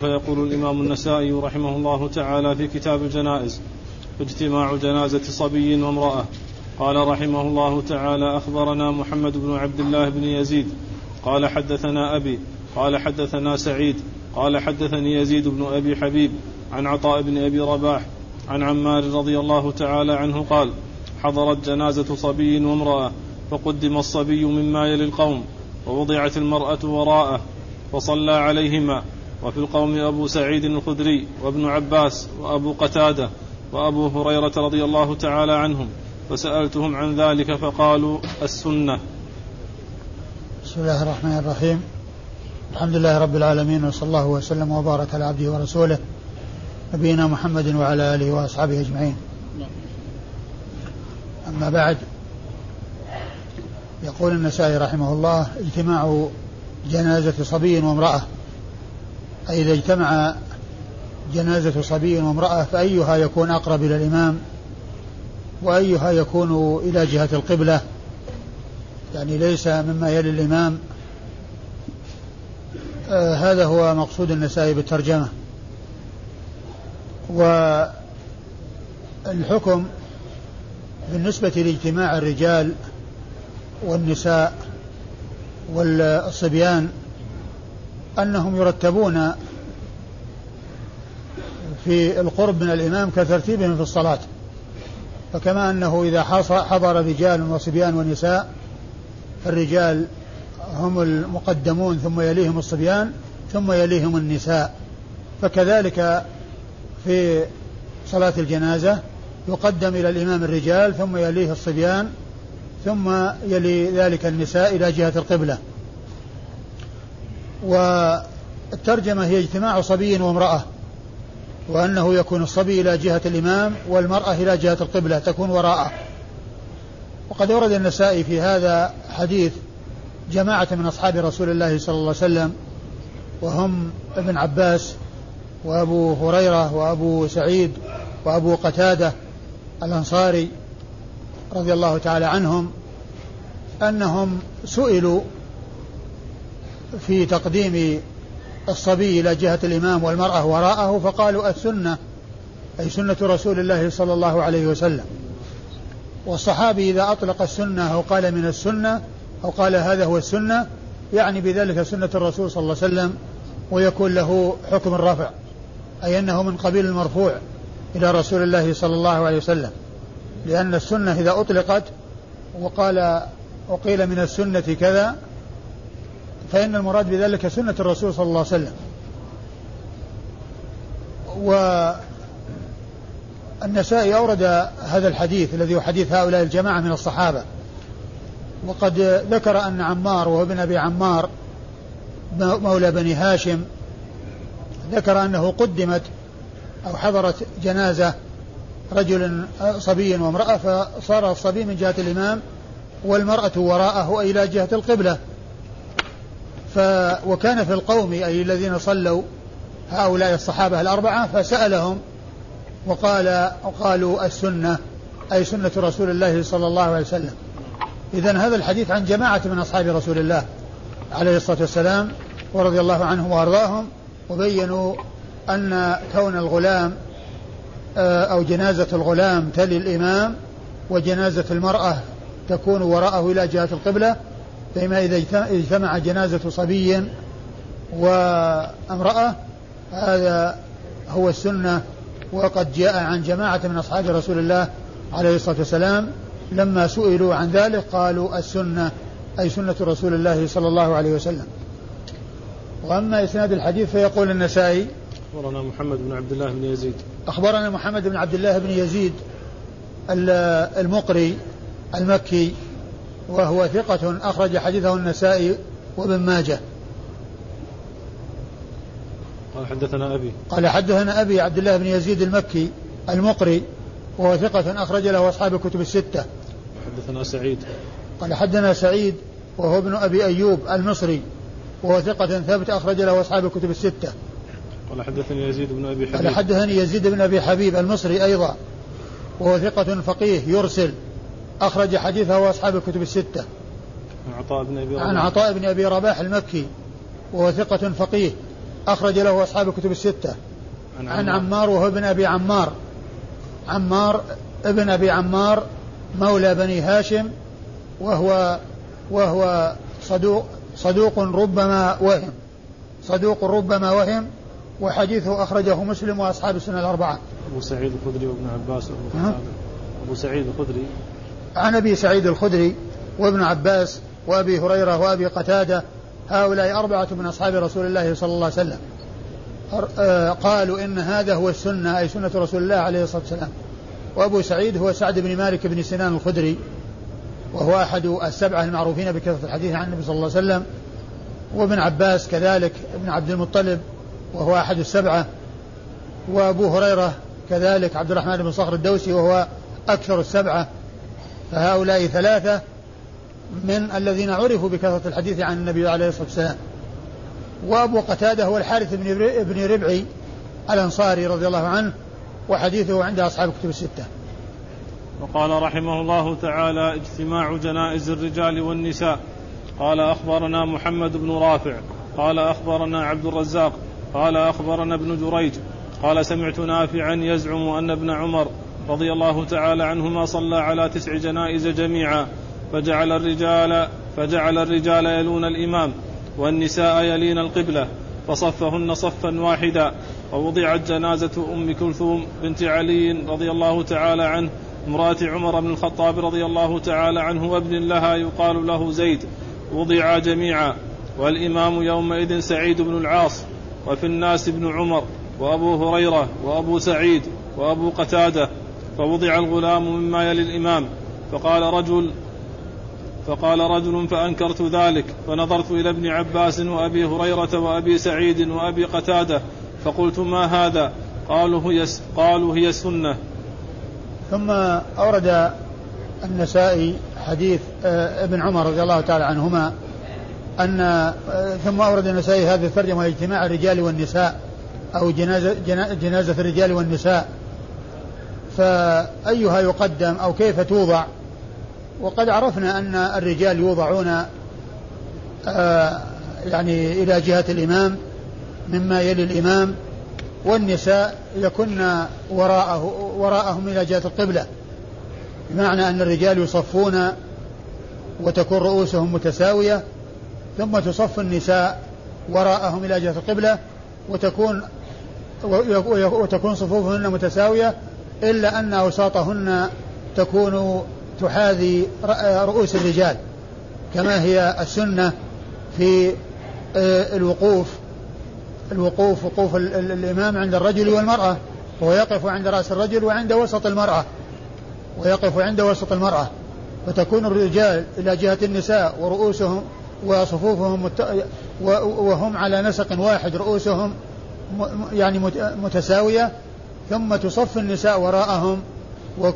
فيقول الإمام النسائي رحمه الله تعالى في كتاب الجنائز اجتماع جنازة صبي وامرأة. قال رحمه الله تعالى أخبرنا محمد بن عبد الله بن يزيد. قال حدثنا أبي. قال حدثنا سعيد. قال حدثني يزيد بن أبي حبيب عن عطاء بن أبي رباح عن عمار رضي الله تعالى عنه قال حضرت جنازة صبي وامرأة فقدم الصبي مما يلي القوم ووضعت المرأة وراءه فصلى عليهما وفي القوم أبو سعيد الخدري وابن عباس وأبو قتادة وأبو هريرة رضي الله تعالى عنهم فسألتهم عن ذلك فقالوا السنة. بسم الله الرحمن الرحيم. الحمد لله رب العالمين وصلى الله وسلم وبارك على عبده ورسوله نبينا محمد وعلى آله وأصحابه أجمعين. أما بعد يقول النسائي رحمه الله اجتماع جنازة صبي وامرأة. أي إذا اجتمع جنازة صبي وامرأة فأيها يكون أقرب إلى الإمام؟ وأيها يكون إلى جهة القبلة؟ يعني ليس مما يلي الإمام. آه هذا هو مقصود النسائي بالترجمة. والحكم بالنسبة لاجتماع الرجال والنساء والصبيان أنهم يرتبون في القرب من الإمام كترتيبهم في الصلاة. فكما أنه إذا حضر رجال وصبيان ونساء فالرجال هم المقدمون ثم يليهم الصبيان ثم يليهم النساء. فكذلك في صلاة الجنازة يقدم إلى الإمام الرجال ثم يليه الصبيان ثم يلي ذلك النساء إلى جهة القبلة. والترجمة هي اجتماع صبي وامرأة وأنه يكون الصبي إلى جهة الإمام والمرأة إلى جهة القبلة تكون وراءه. وقد ورد النسائي في هذا حديث جماعة من أصحاب رسول الله صلى الله عليه وسلم وهم ابن عباس وأبو هريرة وأبو سعيد وأبو قتادة الأنصاري رضي الله تعالى عنهم أنهم سئلوا في تقديم الصبي إلى جهة الإمام والمرأة وراءه فقالوا السنة أي سنة رسول الله صلى الله عليه وسلم. والصحابي إذا أطلق السنة أو قال من السنة أو قال هذا هو السنة يعني بذلك سنة الرسول صلى الله عليه وسلم ويكون له حكم الرفع أي أنه من قبيل المرفوع إلى رسول الله صلى الله عليه وسلم. لأن السنة إذا أطلقت وقال وقيل من السنة كذا فإن المراد بذلك سنة الرسول صلى الله عليه وسلم. والنسائي أورد هذا الحديث الذي هو حديث هؤلاء الجماعة من الصحابة. وقد ذكر أن عمار وهو ابن أبي عمار مولى بني هاشم ذكر أنه قدمت أو حضرت جنازة رجل صبي وامرأة فصار الصبي من جهة الإمام والمرأة وراءه إلى جهة القبلة. ف وكان في القوم أي الذين صلوا هؤلاء الصحابة الأربعة فسألهم وقال وقالوا السنة أي سنة رسول الله صلى الله عليه وسلم. إذا هذا الحديث عن جماعة من أصحاب رسول الله عليه الصلاة والسلام ورضي الله عنهم وأرضاهم وبينوا أن كون الغلام آه، أو جنازة الغلام تلي الإمام وجنازة المرأة تكون وراءه إلى جهة القبلة فيما إذا اجتمع جنازة صبي وامرأة هذا هو السنة. وقد جاء عن جماعة من أصحاب رسول الله عليه الصلاة والسلام لما سئلوا عن ذلك قالوا السنة أي سنة رسول الله صلى الله عليه وسلم. وأما إسناد الحديث فيقول النسائي أخبرنا محمد بن عبد الله بن يزيد. أخبرنا محمد بن عبد الله بن يزيد المقري المكي وهو ثقة أخرج حديثه النسائي وابن ماجه. قال حدثنا أبي. قال حدثنا أبي عبد الله بن يزيد المكي المقري وهو ثقة أخرج له أصحاب الكتب الستة. حدثنا سعيد. قال حدثنا سعيد وهو ابن أبي أيوب المصري وهو ثقة ثابت أخرج له أصحاب الكتب الستة. قال حدثني يزيد بن أبي حبيب. قال حدثني يزيد بن أبي حبيب المصري أيضا وهو ثقة فقيه يرسل. أخرج حديثه أصحاب الكتب الستة. عن عطاء بن أبي رباح. عن عطاء بن أبي رباح المكي وهو ثقة فقيه. أخرج له أصحاب الكتب الستة. عن, عن عمار. وهو ابن أبي عمار. عمار ابن أبي عمار مولى بني هاشم وهو وهو صدوق صدوق ربما وهم. صدوق ربما وهم وحديثه أخرجه مسلم وأصحاب السنة الأربعة. أبو سعيد الخدري وابن عباس. وابن أبو سعيد الخدري. عن أبي سعيد الخدري وابن عباس وأبي هريرة وأبي قتادة هؤلاء أربعة من أصحاب رسول الله صلى الله عليه وسلم. آه، قالوا إن هذا هو السنة أي سنة رسول الله عليه الصلاة والسلام. وأبو سعيد هو سعد بن مالك بن سنان الخدري وهو أحد السبعة المعروفين بكثرة الحديث عن النبي صلى الله عليه وسلم. وابن عباس كذلك ابن عبد المطلب وهو أحد السبعة. وأبو هريرة كذلك عبد الرحمن بن صخر الدوسي وهو أكثر السبعة. فهؤلاء ثلاثة من الذين عرفوا بكثرة الحديث عن النبي عليه الصلاة والسلام. وأبو قتادة هو الحارث بن ربعي الأنصاري رضي الله عنه وحديثه عند أصحاب الكتب الستة. وقال رحمه الله تعالى اجتماع جنائز الرجال والنساء. قال أخبرنا محمد بن رافع. قال أخبرنا عبد الرزاق. قال أخبرنا ابن جريج. قال سمعت نافعا يزعم أن ابن عمر رضي الله تعالى عنهما صلى على تسع جنائز جميعا فجعل الرجال فجعل الرجال يلون الإمام والنساء يلين القبلة فصفهن صفا واحدا ووضعت جنازة أم كلثوم بنت علي رضي الله تعالى عنه امرأة عمر بن الخطاب رضي الله تعالى عنه وابن لها يقال له زيد وضعا جميعا والإمام يومئذ سعيد بن العاص وفي الناس ابن عمر وأبو هريرة وأبو سعيد وأبو قتادة فوضع الغلام مما يلي الإمام. فقال رجل فقال رجل فأنكرت ذلك. فنظرت إلى ابن عباس وأبي هريرة وأبي سعيد وأبي قتادة. فقلت ما هذا؟ قالوا هي قالوا هي السنة ثم أورد النسائي حديث آه، ابن عمر رضي الله تعالى عنهما أن آه، ثم أورد النسائي هذه الترجمة اجتماع الرجال والنساء أو جنازة, جنازة الرجال والنساء. فأيها يقدم أو كيف توضع؟ وقد عرفنا أن الرجال يوضعون آه، يعني إلى جهة الإمام مما يلي الإمام والنساء يكن وراءه وراءهم إلى جهة القبلة. بمعنى أن الرجال يصفون وتكون رؤوسهم متساوية ثم تصف النساء وراءهم إلى جهة القبلة وتكون وتكون صفوفهن متساوية إلا أن أوساطهن تكون تحاذي رؤوس الرجال كما هي السنة في آه، الوقوف الوقوف وقوف الإمام عند الرجل والمرأة وهو يقف عند رأس الرجل وعند وسط المرأة ويقف عند وسط المرأة. فتكون الرجال إلى جهة النساء ورؤوسهم وصفوفهم مت... وهم على نسق واحد رؤوسهم يعني متساوية ثم تصف النساء وراءهم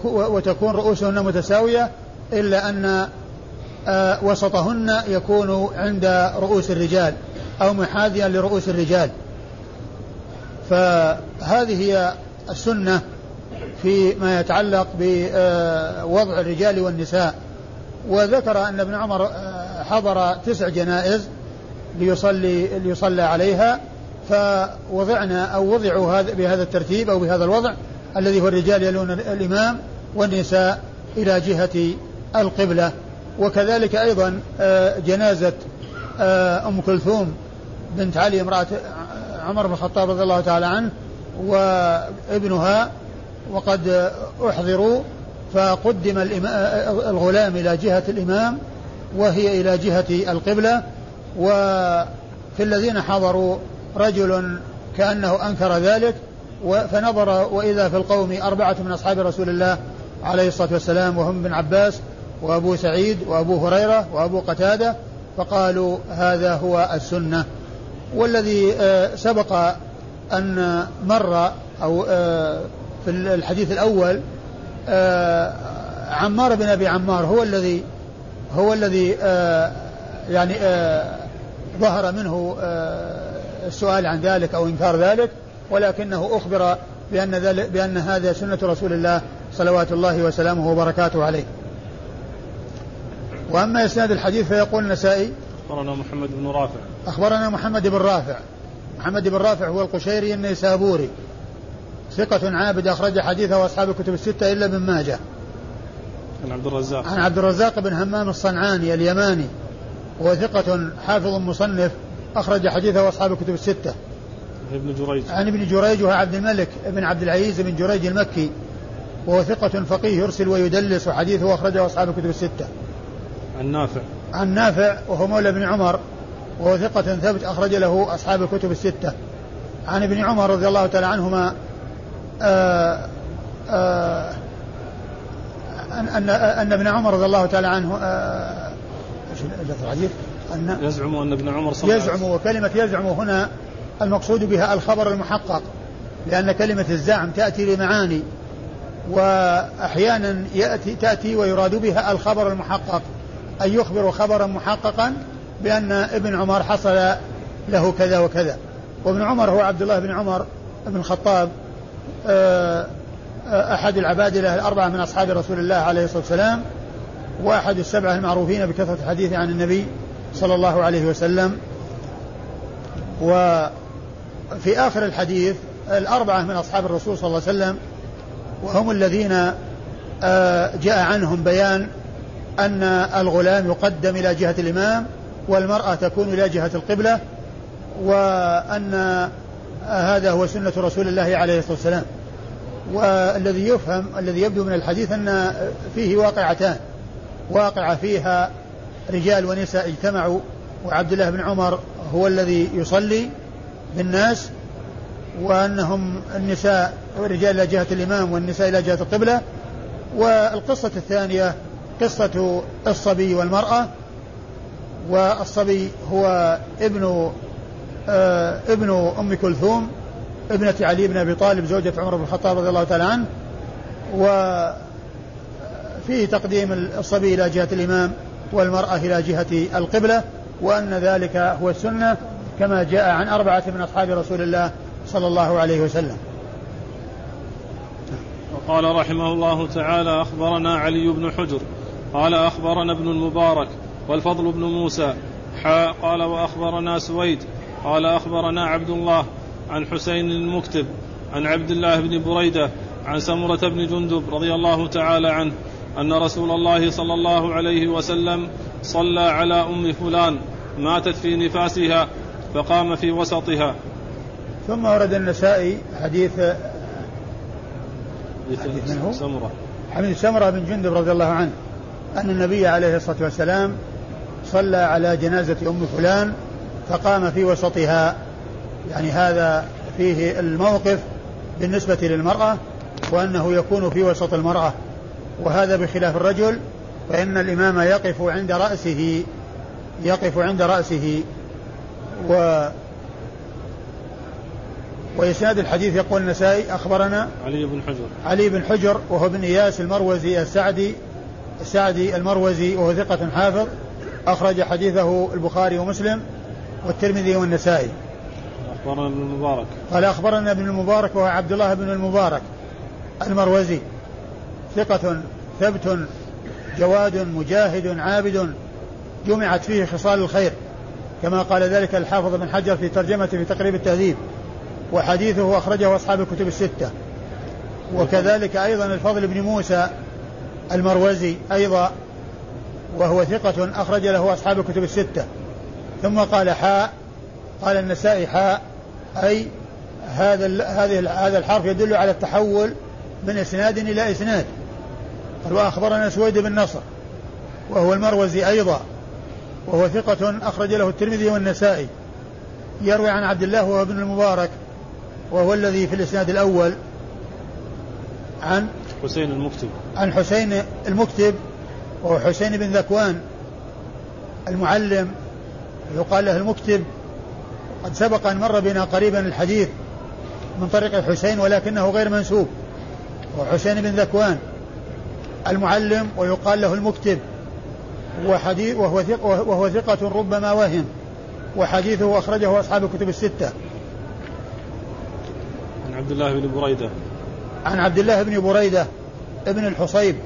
وتكون رؤوسهن متساوية إلا أن آه، وسطهن يكون عند رؤوس الرجال أو محاذيا لرؤوس الرجال. فهذه هي السنة في ما يتعلق بوضع الرجال والنساء. وذكر أن ابن عمر آه، حضر تسع جنائز ليصلي ليصلى عليها. فوضعنا أو وضعوا بهذا الترتيب أو بهذا الوضع الذي هو الرجال يلون الإمام والنساء إلى جهة القبلة. وكذلك أيضا آه، جنازة آه، أم كلثوم بنت علي امرأة عمر بن الخطاب رضي الله تعالى عنه وابنها وقد أحضروا فقدم الغلام إلى جهة الإمام وهي إلى جهة القبلة. وفي الذين حضروا رجل كأنه أنكر ذلك فنظر وإذا في القوم أربعة من أصحاب رسول الله عليه الصلاة والسلام وهم ابن عباس وأبو سعيد وأبو هريرة وأبو قتادة فقالوا هذا هو السنة. والذي آه، سبق أن مر أو آه، في الحديث الأول آه، عمار بن أبي عمار هو الذي هو الذي يعني ظهر منه السؤال عن ذلك أو إنكار ذلك ولكنه أخبر بأن, ذلك بأن هذا سنة رسول الله صلوات الله وسلامه وبركاته عليه. وأما إسناد الحديث فيقول النسائي أخبرنا محمد بن رافع. أخبرنا محمد بن رافع. محمد بن رافع هو القشيري النيسابوري. ثقة عابد أخرج حديثه أصحاب الكتب الستة إلا ابن ماجه. عن عبد الرزاق. عن عبد الرزاق بن همام الصنعاني اليماني. وهو ثقة حافظ مصنف أخرج حديثه أصحاب الكتب الستة. ابن جريج. عن ابن جريج وهو عبد الملك بن عبد العزيز بن جريج المكي. وهو ثقة فقيه يرسل ويدلس وحديثه أخرجه أصحاب الكتب الستة. عن نافع. عن نافع وهو مولى بن عمر. وهو ثقة ثبت أخرج له أصحاب الكتب الستة. عن ابن عمر رضي الله تعالى عنهما آآ آآ أن أن أن ابن عمر رضي الله تعالى عنه إيش الحديث؟ أن يزعم أن ابن عمر صلى يزعم وكلمة يزعم هنا المقصود بها الخبر المحقق لأن كلمة الزعم تأتي لمعاني وأحيانا يأتي تأتي ويراد بها الخبر المحقق. أن يخبر خبرا محققا بأن ابن عمر حصل له كذا وكذا. وابن عمر هو عبد الله بن عمر بن الخطاب آه، آه، أحد العبادلة الأربعة من أصحاب رسول الله عليه الصلاة والسلام وأحد السبعة المعروفين بكثرة الحديث عن النبي صلى الله عليه وسلم. وفي آخر الحديث الأربعة من أصحاب الرسول صلى الله عليه وسلم وهم الذين آه، جاء عنهم بيان أن الغلام يقدم إلى جهة الإمام والمرأة تكون إلى جهة القبلة وأن هذا هو سنة رسول الله عليه الصلاة والسلام. والذي يفهم الذي يبدو من الحديث أن فيه واقعتان. واقعة فيها رجال ونساء اجتمعوا وعبد الله بن عمر هو الذي يصلي بالناس وأنهم النساء والرجال إلى جهة الإمام والنساء إلى جهة القبلة. والقصة الثانية قصة الصبي والمرأة. والصبي هو ابن آه ابن أم كلثوم ابنة علي بن أبي طالب زوجة عمر بن الخطاب رضي الله تعالى عنه. وفيه تقديم الصبي إلى جهة الإمام. والمرأة إلى جهة القبلة وأن ذلك هو السنة كما جاء عن أربعة من أصحاب رسول الله صلى الله عليه وسلم. وقال رحمه الله تعالى أخبرنا علي بن حجر قال أخبرنا ابن المبارك والفضل بن موسى حاء قال وأخبرنا سويد قال أخبرنا عبد الله عن حسين المكتب عن عبد الله بن بريدة عن سمرة بن جندب رضي الله تعالى عنه أن رسول الله صلى الله عليه وسلم صلى على أم فلان ماتت في نفاسها فقام في وسطها. ثم ورد النسائي حديث حديث من هو؟ سمرة. حديث سمرة بن جندب رضي الله عنه أن النبي عليه الصلاة والسلام صلى على جنازة أم فلان فقام في وسطها. يعني هذا فيه الموقف بالنسبة للمرأة وأنه يكون في وسط المرأة. وهذا بخلاف الرجل فإن الإمام يقف عند رأسه يقف عند رأسه و وإسناد الحديث يقول النسائي أخبرنا علي بن حجر. علي بن حجر وهو بن إياس المروزي السعدي السعدي المروزي وهو ثقة حافظ أخرج حديثه البخاري ومسلم والترمذي والنسائي. أخبرنا ابن المبارك. قال أخبرنا ابن المبارك وهو عبد الله بن المبارك المروزي. ثقة ثبت جواد مجاهد عابد جمعت فيه خصال الخير كما قال ذلك الحافظ بن حجر في ترجمته في تقريب التهذيب وحديثه أخرجه أصحاب الكتب الستة. وكذلك أيضا الفضل بن موسى المروزي أيضا وهو ثقة أخرج له أصحاب الكتب الستة. ثم قال حاء قال النسائي حاء أي هذا هذه هذا الحرف يدل على التحول من إسناد إلى إسناد. قال وأخبرنا سويد بن نصر وهو المروزي أيضا وهو ثقة أخرج له الترمذي والنسائي يروي عن عبد الله وهو ابن المبارك وهو الذي في الإسناد الأول عن حسين المكتب. عن حسين المكتب وهو حسين بن ذكوان المعلم يقال له المكتب. قد سبق أن مر بنا قريبا الحديث من طريق حسين ولكنه غير منسوب وحسين بن ذكوان. المعلم ويقال له المكتب. وحديث وهو ثقة, وهو ثقة ربما وهم. وحديثه أخرجه أصحاب الكتب الستة. عن عبد الله بن بريدة. عن عبد الله بن بريدة ابن الحصيب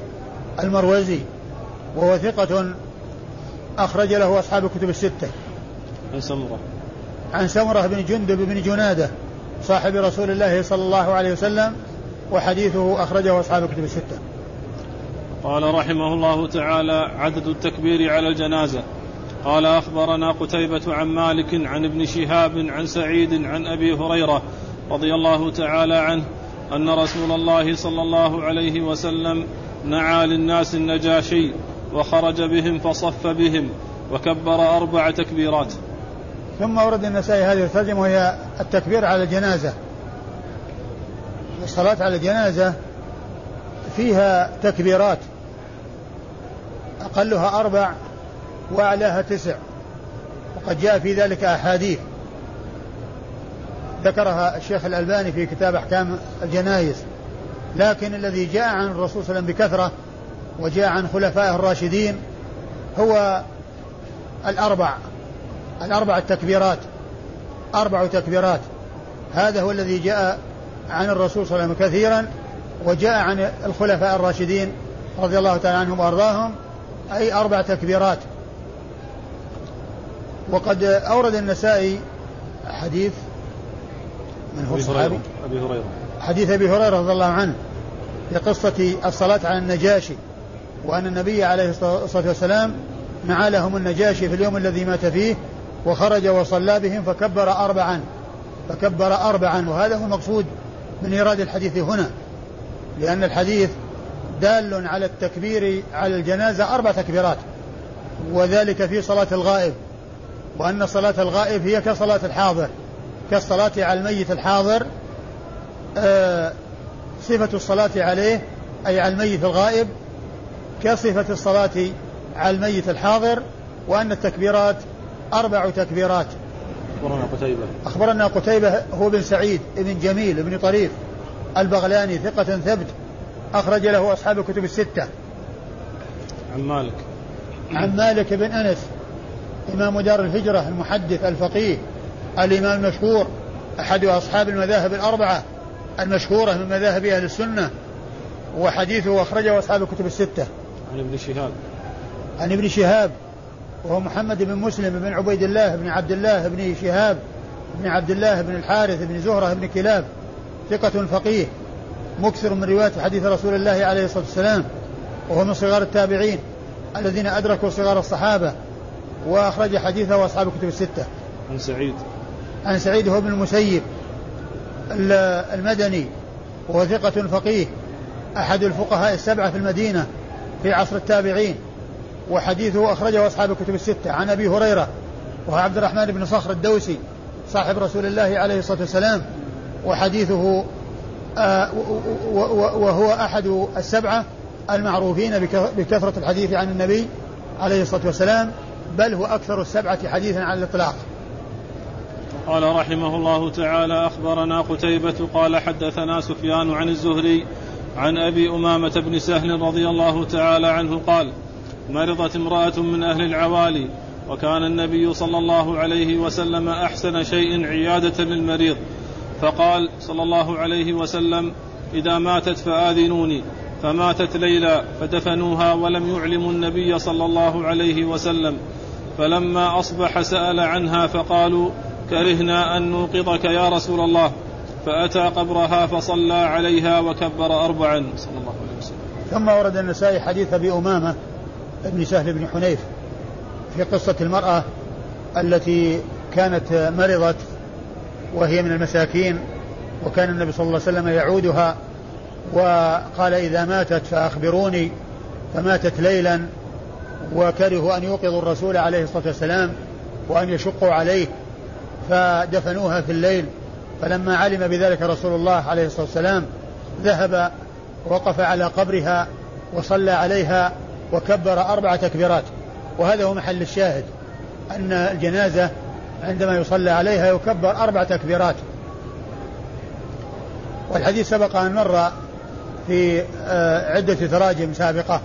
المروزي. وهو ثقة أخرج له أصحاب الكتب الستة. عن سمرة. عن سمرة بن جندب بن جنادة صاحب رسول الله صلى الله عليه وسلم. وحديثه أخرجه أصحاب الكتب الستة. قال رحمه الله تعالى عدد التكبير على الجنازة. قال أخبرنا قتيبة عن مالك عن ابن شهاب عن سعيد عن أبي هريرة رضي الله تعالى عنه أن رسول الله صلى الله عليه وسلم نعى للناس النجاشي وخرج بهم فصف بهم وكبر أربع تكبيرات. ثم ورد النسائي هذه الترجمة وهي التكبير على الجنازة. الصلاة على الجنازة فيها تكبيرات. أقلها أربع وأعلاها تسع. وقد جاء في ذلك أحاديث. ذكرها الشيخ الألباني في كتاب أحكام الجنائز لكن الذي جاء عن الرسول صلى الله عليه وسلم بكثرة وجاء عن خلفائه الراشدين هو الأربع. الأربع التكبيرات. أربع تكبيرات. هذا هو الذي جاء عن الرسول صلى الله عليه وسلم كثيرا وجاء عن الخلفاء الراشدين رضي الله تعالى عنهم وأرضاهم. أي أربع تكبيرات. وقد أورد النسائي حديث من هو الصحابي؟ أبي هريرة. حديث أبي هريرة رضي الله عنه في قصة الصلاة على النجاشي وأن النبي عليه الصلاة والسلام نعى لهم النجاشي في اليوم الذي مات فيه وخرج وصلى بهم فكبر أربعا. فكبر أربعا. وهذا هو المقصود من إيراد الحديث هنا لأن الحديث دال على التكبير على الجنازة أربع تكبيرات وذلك في صلاة الغائب وأن صلاة الغائب هي كصلاة الحاضر كالصلاة على الميت الحاضر آه صفة الصلاة عليه أي على الميت الغائب كصفة الصلاة على الميت الحاضر وأن التكبيرات أربع تكبيرات. أخبرنا قتيبة. أخبرنا قتيبة هو بن سعيد بن جميل بن طريف البغلاني ثقة ثبت أخرج له أصحاب الكتب الستة. عن مالك. عن مالك بن أنس إمام دار الهجرة المحدث الفقيه الإمام المشهور أحد أصحاب المذاهب الأربعة المشهورة من مذاهب أهل السنة وحديثه أخرجه أصحاب الكتب الستة. عن ابن شهاب. عن ابن شهاب وهو محمد بن مسلم بن عبيد الله بن عبد الله بن شهاب بن عبد الله بن الحارث بن زهرة بن كلاب ثقة فقيه. مكثر من رواية حديث رسول الله عليه الصلاة والسلام وهو من صغار التابعين الذين أدركوا صغار الصحابة وأخرج حديثه أصحاب الكتب الستة. عن سعيد. عن سعيد هو بن المسيب المدني وهو ثقة فقيه أحد الفقهاء السبعة في المدينة في عصر التابعين وحديثه أخرجه أصحاب الكتب الستة. عن أبي هريرة وهو عبد الرحمن بن صخر الدوسي صاحب رسول الله عليه الصلاة والسلام وحديثه وهو أحد السبعة المعروفين بكثرة الحديث عن النبي عليه الصلاة والسلام بل هو أكثر السبعة حديثا على الإطلاق. قال رحمه الله تعالى أخبرنا قتيبة قال حدثنا سفيان عن الزهري عن أبي أمامة بن سهل رضي الله تعالى عنه قال مرضت امرأة من أهل العوالي وكان النبي صلى الله عليه وسلم أحسن شيء عيادة للمريض فقال صلى الله عليه وسلم إذا ماتت فآذنوني فماتت ليلى فدفنوها ولم يعلموا النبي صلى الله عليه وسلم. فلما أصبح سأل عنها فقالوا كرهنا أن نوقظك يا رسول الله. فأتى قبرها فصلى عليها وكبر أربعا. صلى الله عليه وسلم. ثم ورد النسائي حديث أبي أمامة بن سهل بن حنيف في قصة المرأة التي كانت مرضت وهي من المساكين وكان النبي صلى الله عليه وسلم يعودها وقال إذا ماتت فأخبروني فماتت ليلا وكرهوا أن يوقظوا الرسول عليه الصلاة والسلام وأن يشقوا عليه فدفنوها في الليل. فلما علم بذلك رسول الله عليه الصلاة والسلام ذهب وقف على قبرها وصلى عليها وكبر أربع تكبيرات. وهذا هو محل الشاهد أن الجنازة عندما يصلى عليها يكبر أربع تكبيرات. والحديث سبق أن مر في آه، عدة تراجم سابقة.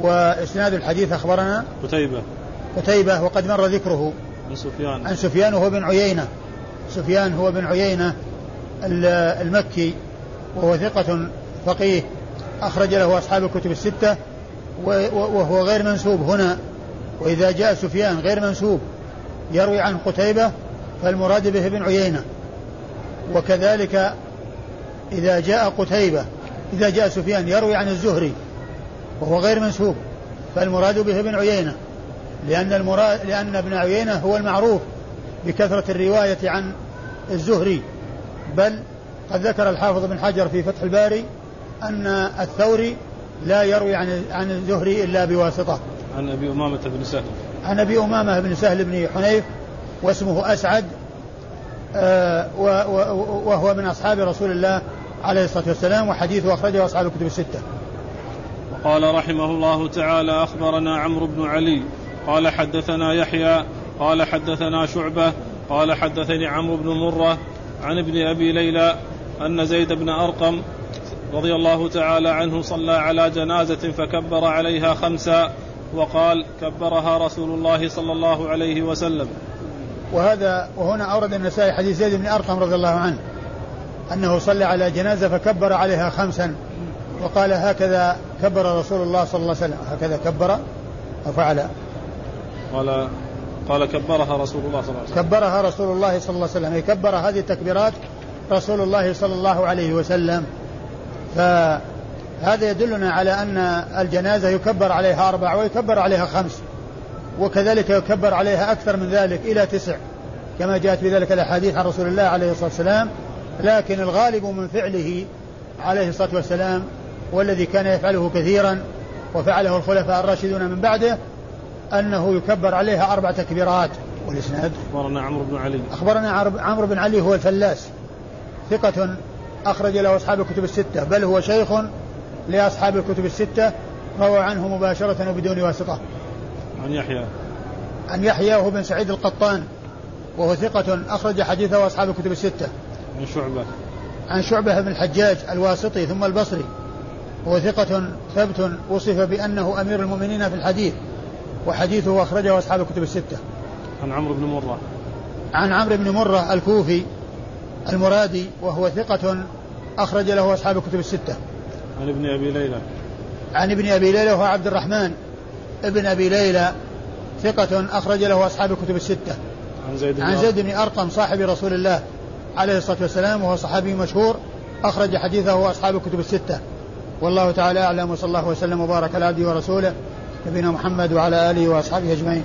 وإسناد الحديث أخبرنا قتيبة. قتيبة وقد مر ذكره. عن سفيان. عن سفيان وهو بن عيينة. سفيان هو بن عيينة المكي وهو ثقة فقيه. أخرج له أصحاب الكتب الستة وهو غير منسوب هنا. وإذا جاء سفيان غير منسوب. يروي عن قتيبة فالمراد به ابن عيينة. وكذلك إذا جاء قتيبة إذا جاء سفيان يروي عن الزهري وهو غير منسوب فالمراد به ابن عيينة لأن المراد لأن ابن عيينة هو المعروف بكثرة الرواية عن الزهري. بل قد ذكر الحافظ بن حجر في فتح الباري أن الثوري لا يروي عن عن الزهري إلا بواسطة. عن أبي أمامة بن سهل عن أبي أمامة بن سهل بن حنيف واسمه أسعد آه وهو من أصحاب رسول الله عليه الصلاة والسلام وحديثه أخرجه أصحاب الكتب الستة. وقال رحمه الله تعالى أخبرنا عمرو بن علي. قال حدثنا يحيى قال حدثنا شعبة قال حدثني عمرو بن مرة عن ابن أبي ليلى أن زيد بن أرقم رضي الله تعالى عنه صلى على جنازة فكبر عليها خمسا وقال كبرها رسول الله صلى الله عليه وسلم. وهذا وهنا أورد النسائي حديث زيد بن أرقم رضي الله عنه أنه صلى على جنازة فكبر عليها خمسا وقال هكذا كبر رسول الله صلى الله عليه وسلم هكذا كبر وفعل قال قال كبرها رسول الله صلى الله عليه وسلم. كبرها رسول الله صلى الله عليه وسلم كبر هذه التكبيرات رسول الله صلى الله عليه وسلم. فهذا يدلنا على أن الجنازة يكبر عليها أربع ويكبر عليها خمس وكذلك يكبر عليها أكثر من ذلك إلى تسع كما جاءت بذلك الأحاديث عن رسول الله عليه الصلاة والسلام. لكن الغالب من فعله عليه الصلاة والسلام والذي كان يفعله كثيرا وفعله الخلفاء الراشدون من بعده أنه يكبر عليها أربع تكبيرات. والإسناد؟ أخبرنا عمرو بن علي. أخبرنا عمرو بن علي هو الفلاس ثقة أخرج له أصحاب الكتب الستة بل هو شيخ لأصحاب الكتب الستة روى عنه مباشرة وبدون واسطة. عن يحيى. عن يحيى وهو بن سعيد القطان وهو ثقة أخرج حديثه أصحاب الكتب الستة. عن شعبة. عن شعبة بن الحجاج الواسطي ثم البصري وهو ثقة ثبت وصف بأنه أمير المؤمنين في الحديث وحديثه أخرجه أصحاب الكتب الستة. عن عمرو بن مرة. عن عمرو بن مرة الكوفي المرادي وهو ثقة أخرج له أصحاب الكتب الستة. عن ابن أبي ليلى. عن ابن أبي ليلى وهو عبد الرحمن ابن أبي ليلى ثقة أخرج له أصحاب الكتب الستة. عن زيد بن عن زيد بن أرقم صاحب رسول الله عليه الصلاة والسلام وهو صحابي مشهور أخرج حديثه أصحاب الكتب الستة. والله تعالى أعلم وصلى الله وسلم وبارك على عبده ورسوله نبينا محمد وعلى آله وأصحابه أجمعين.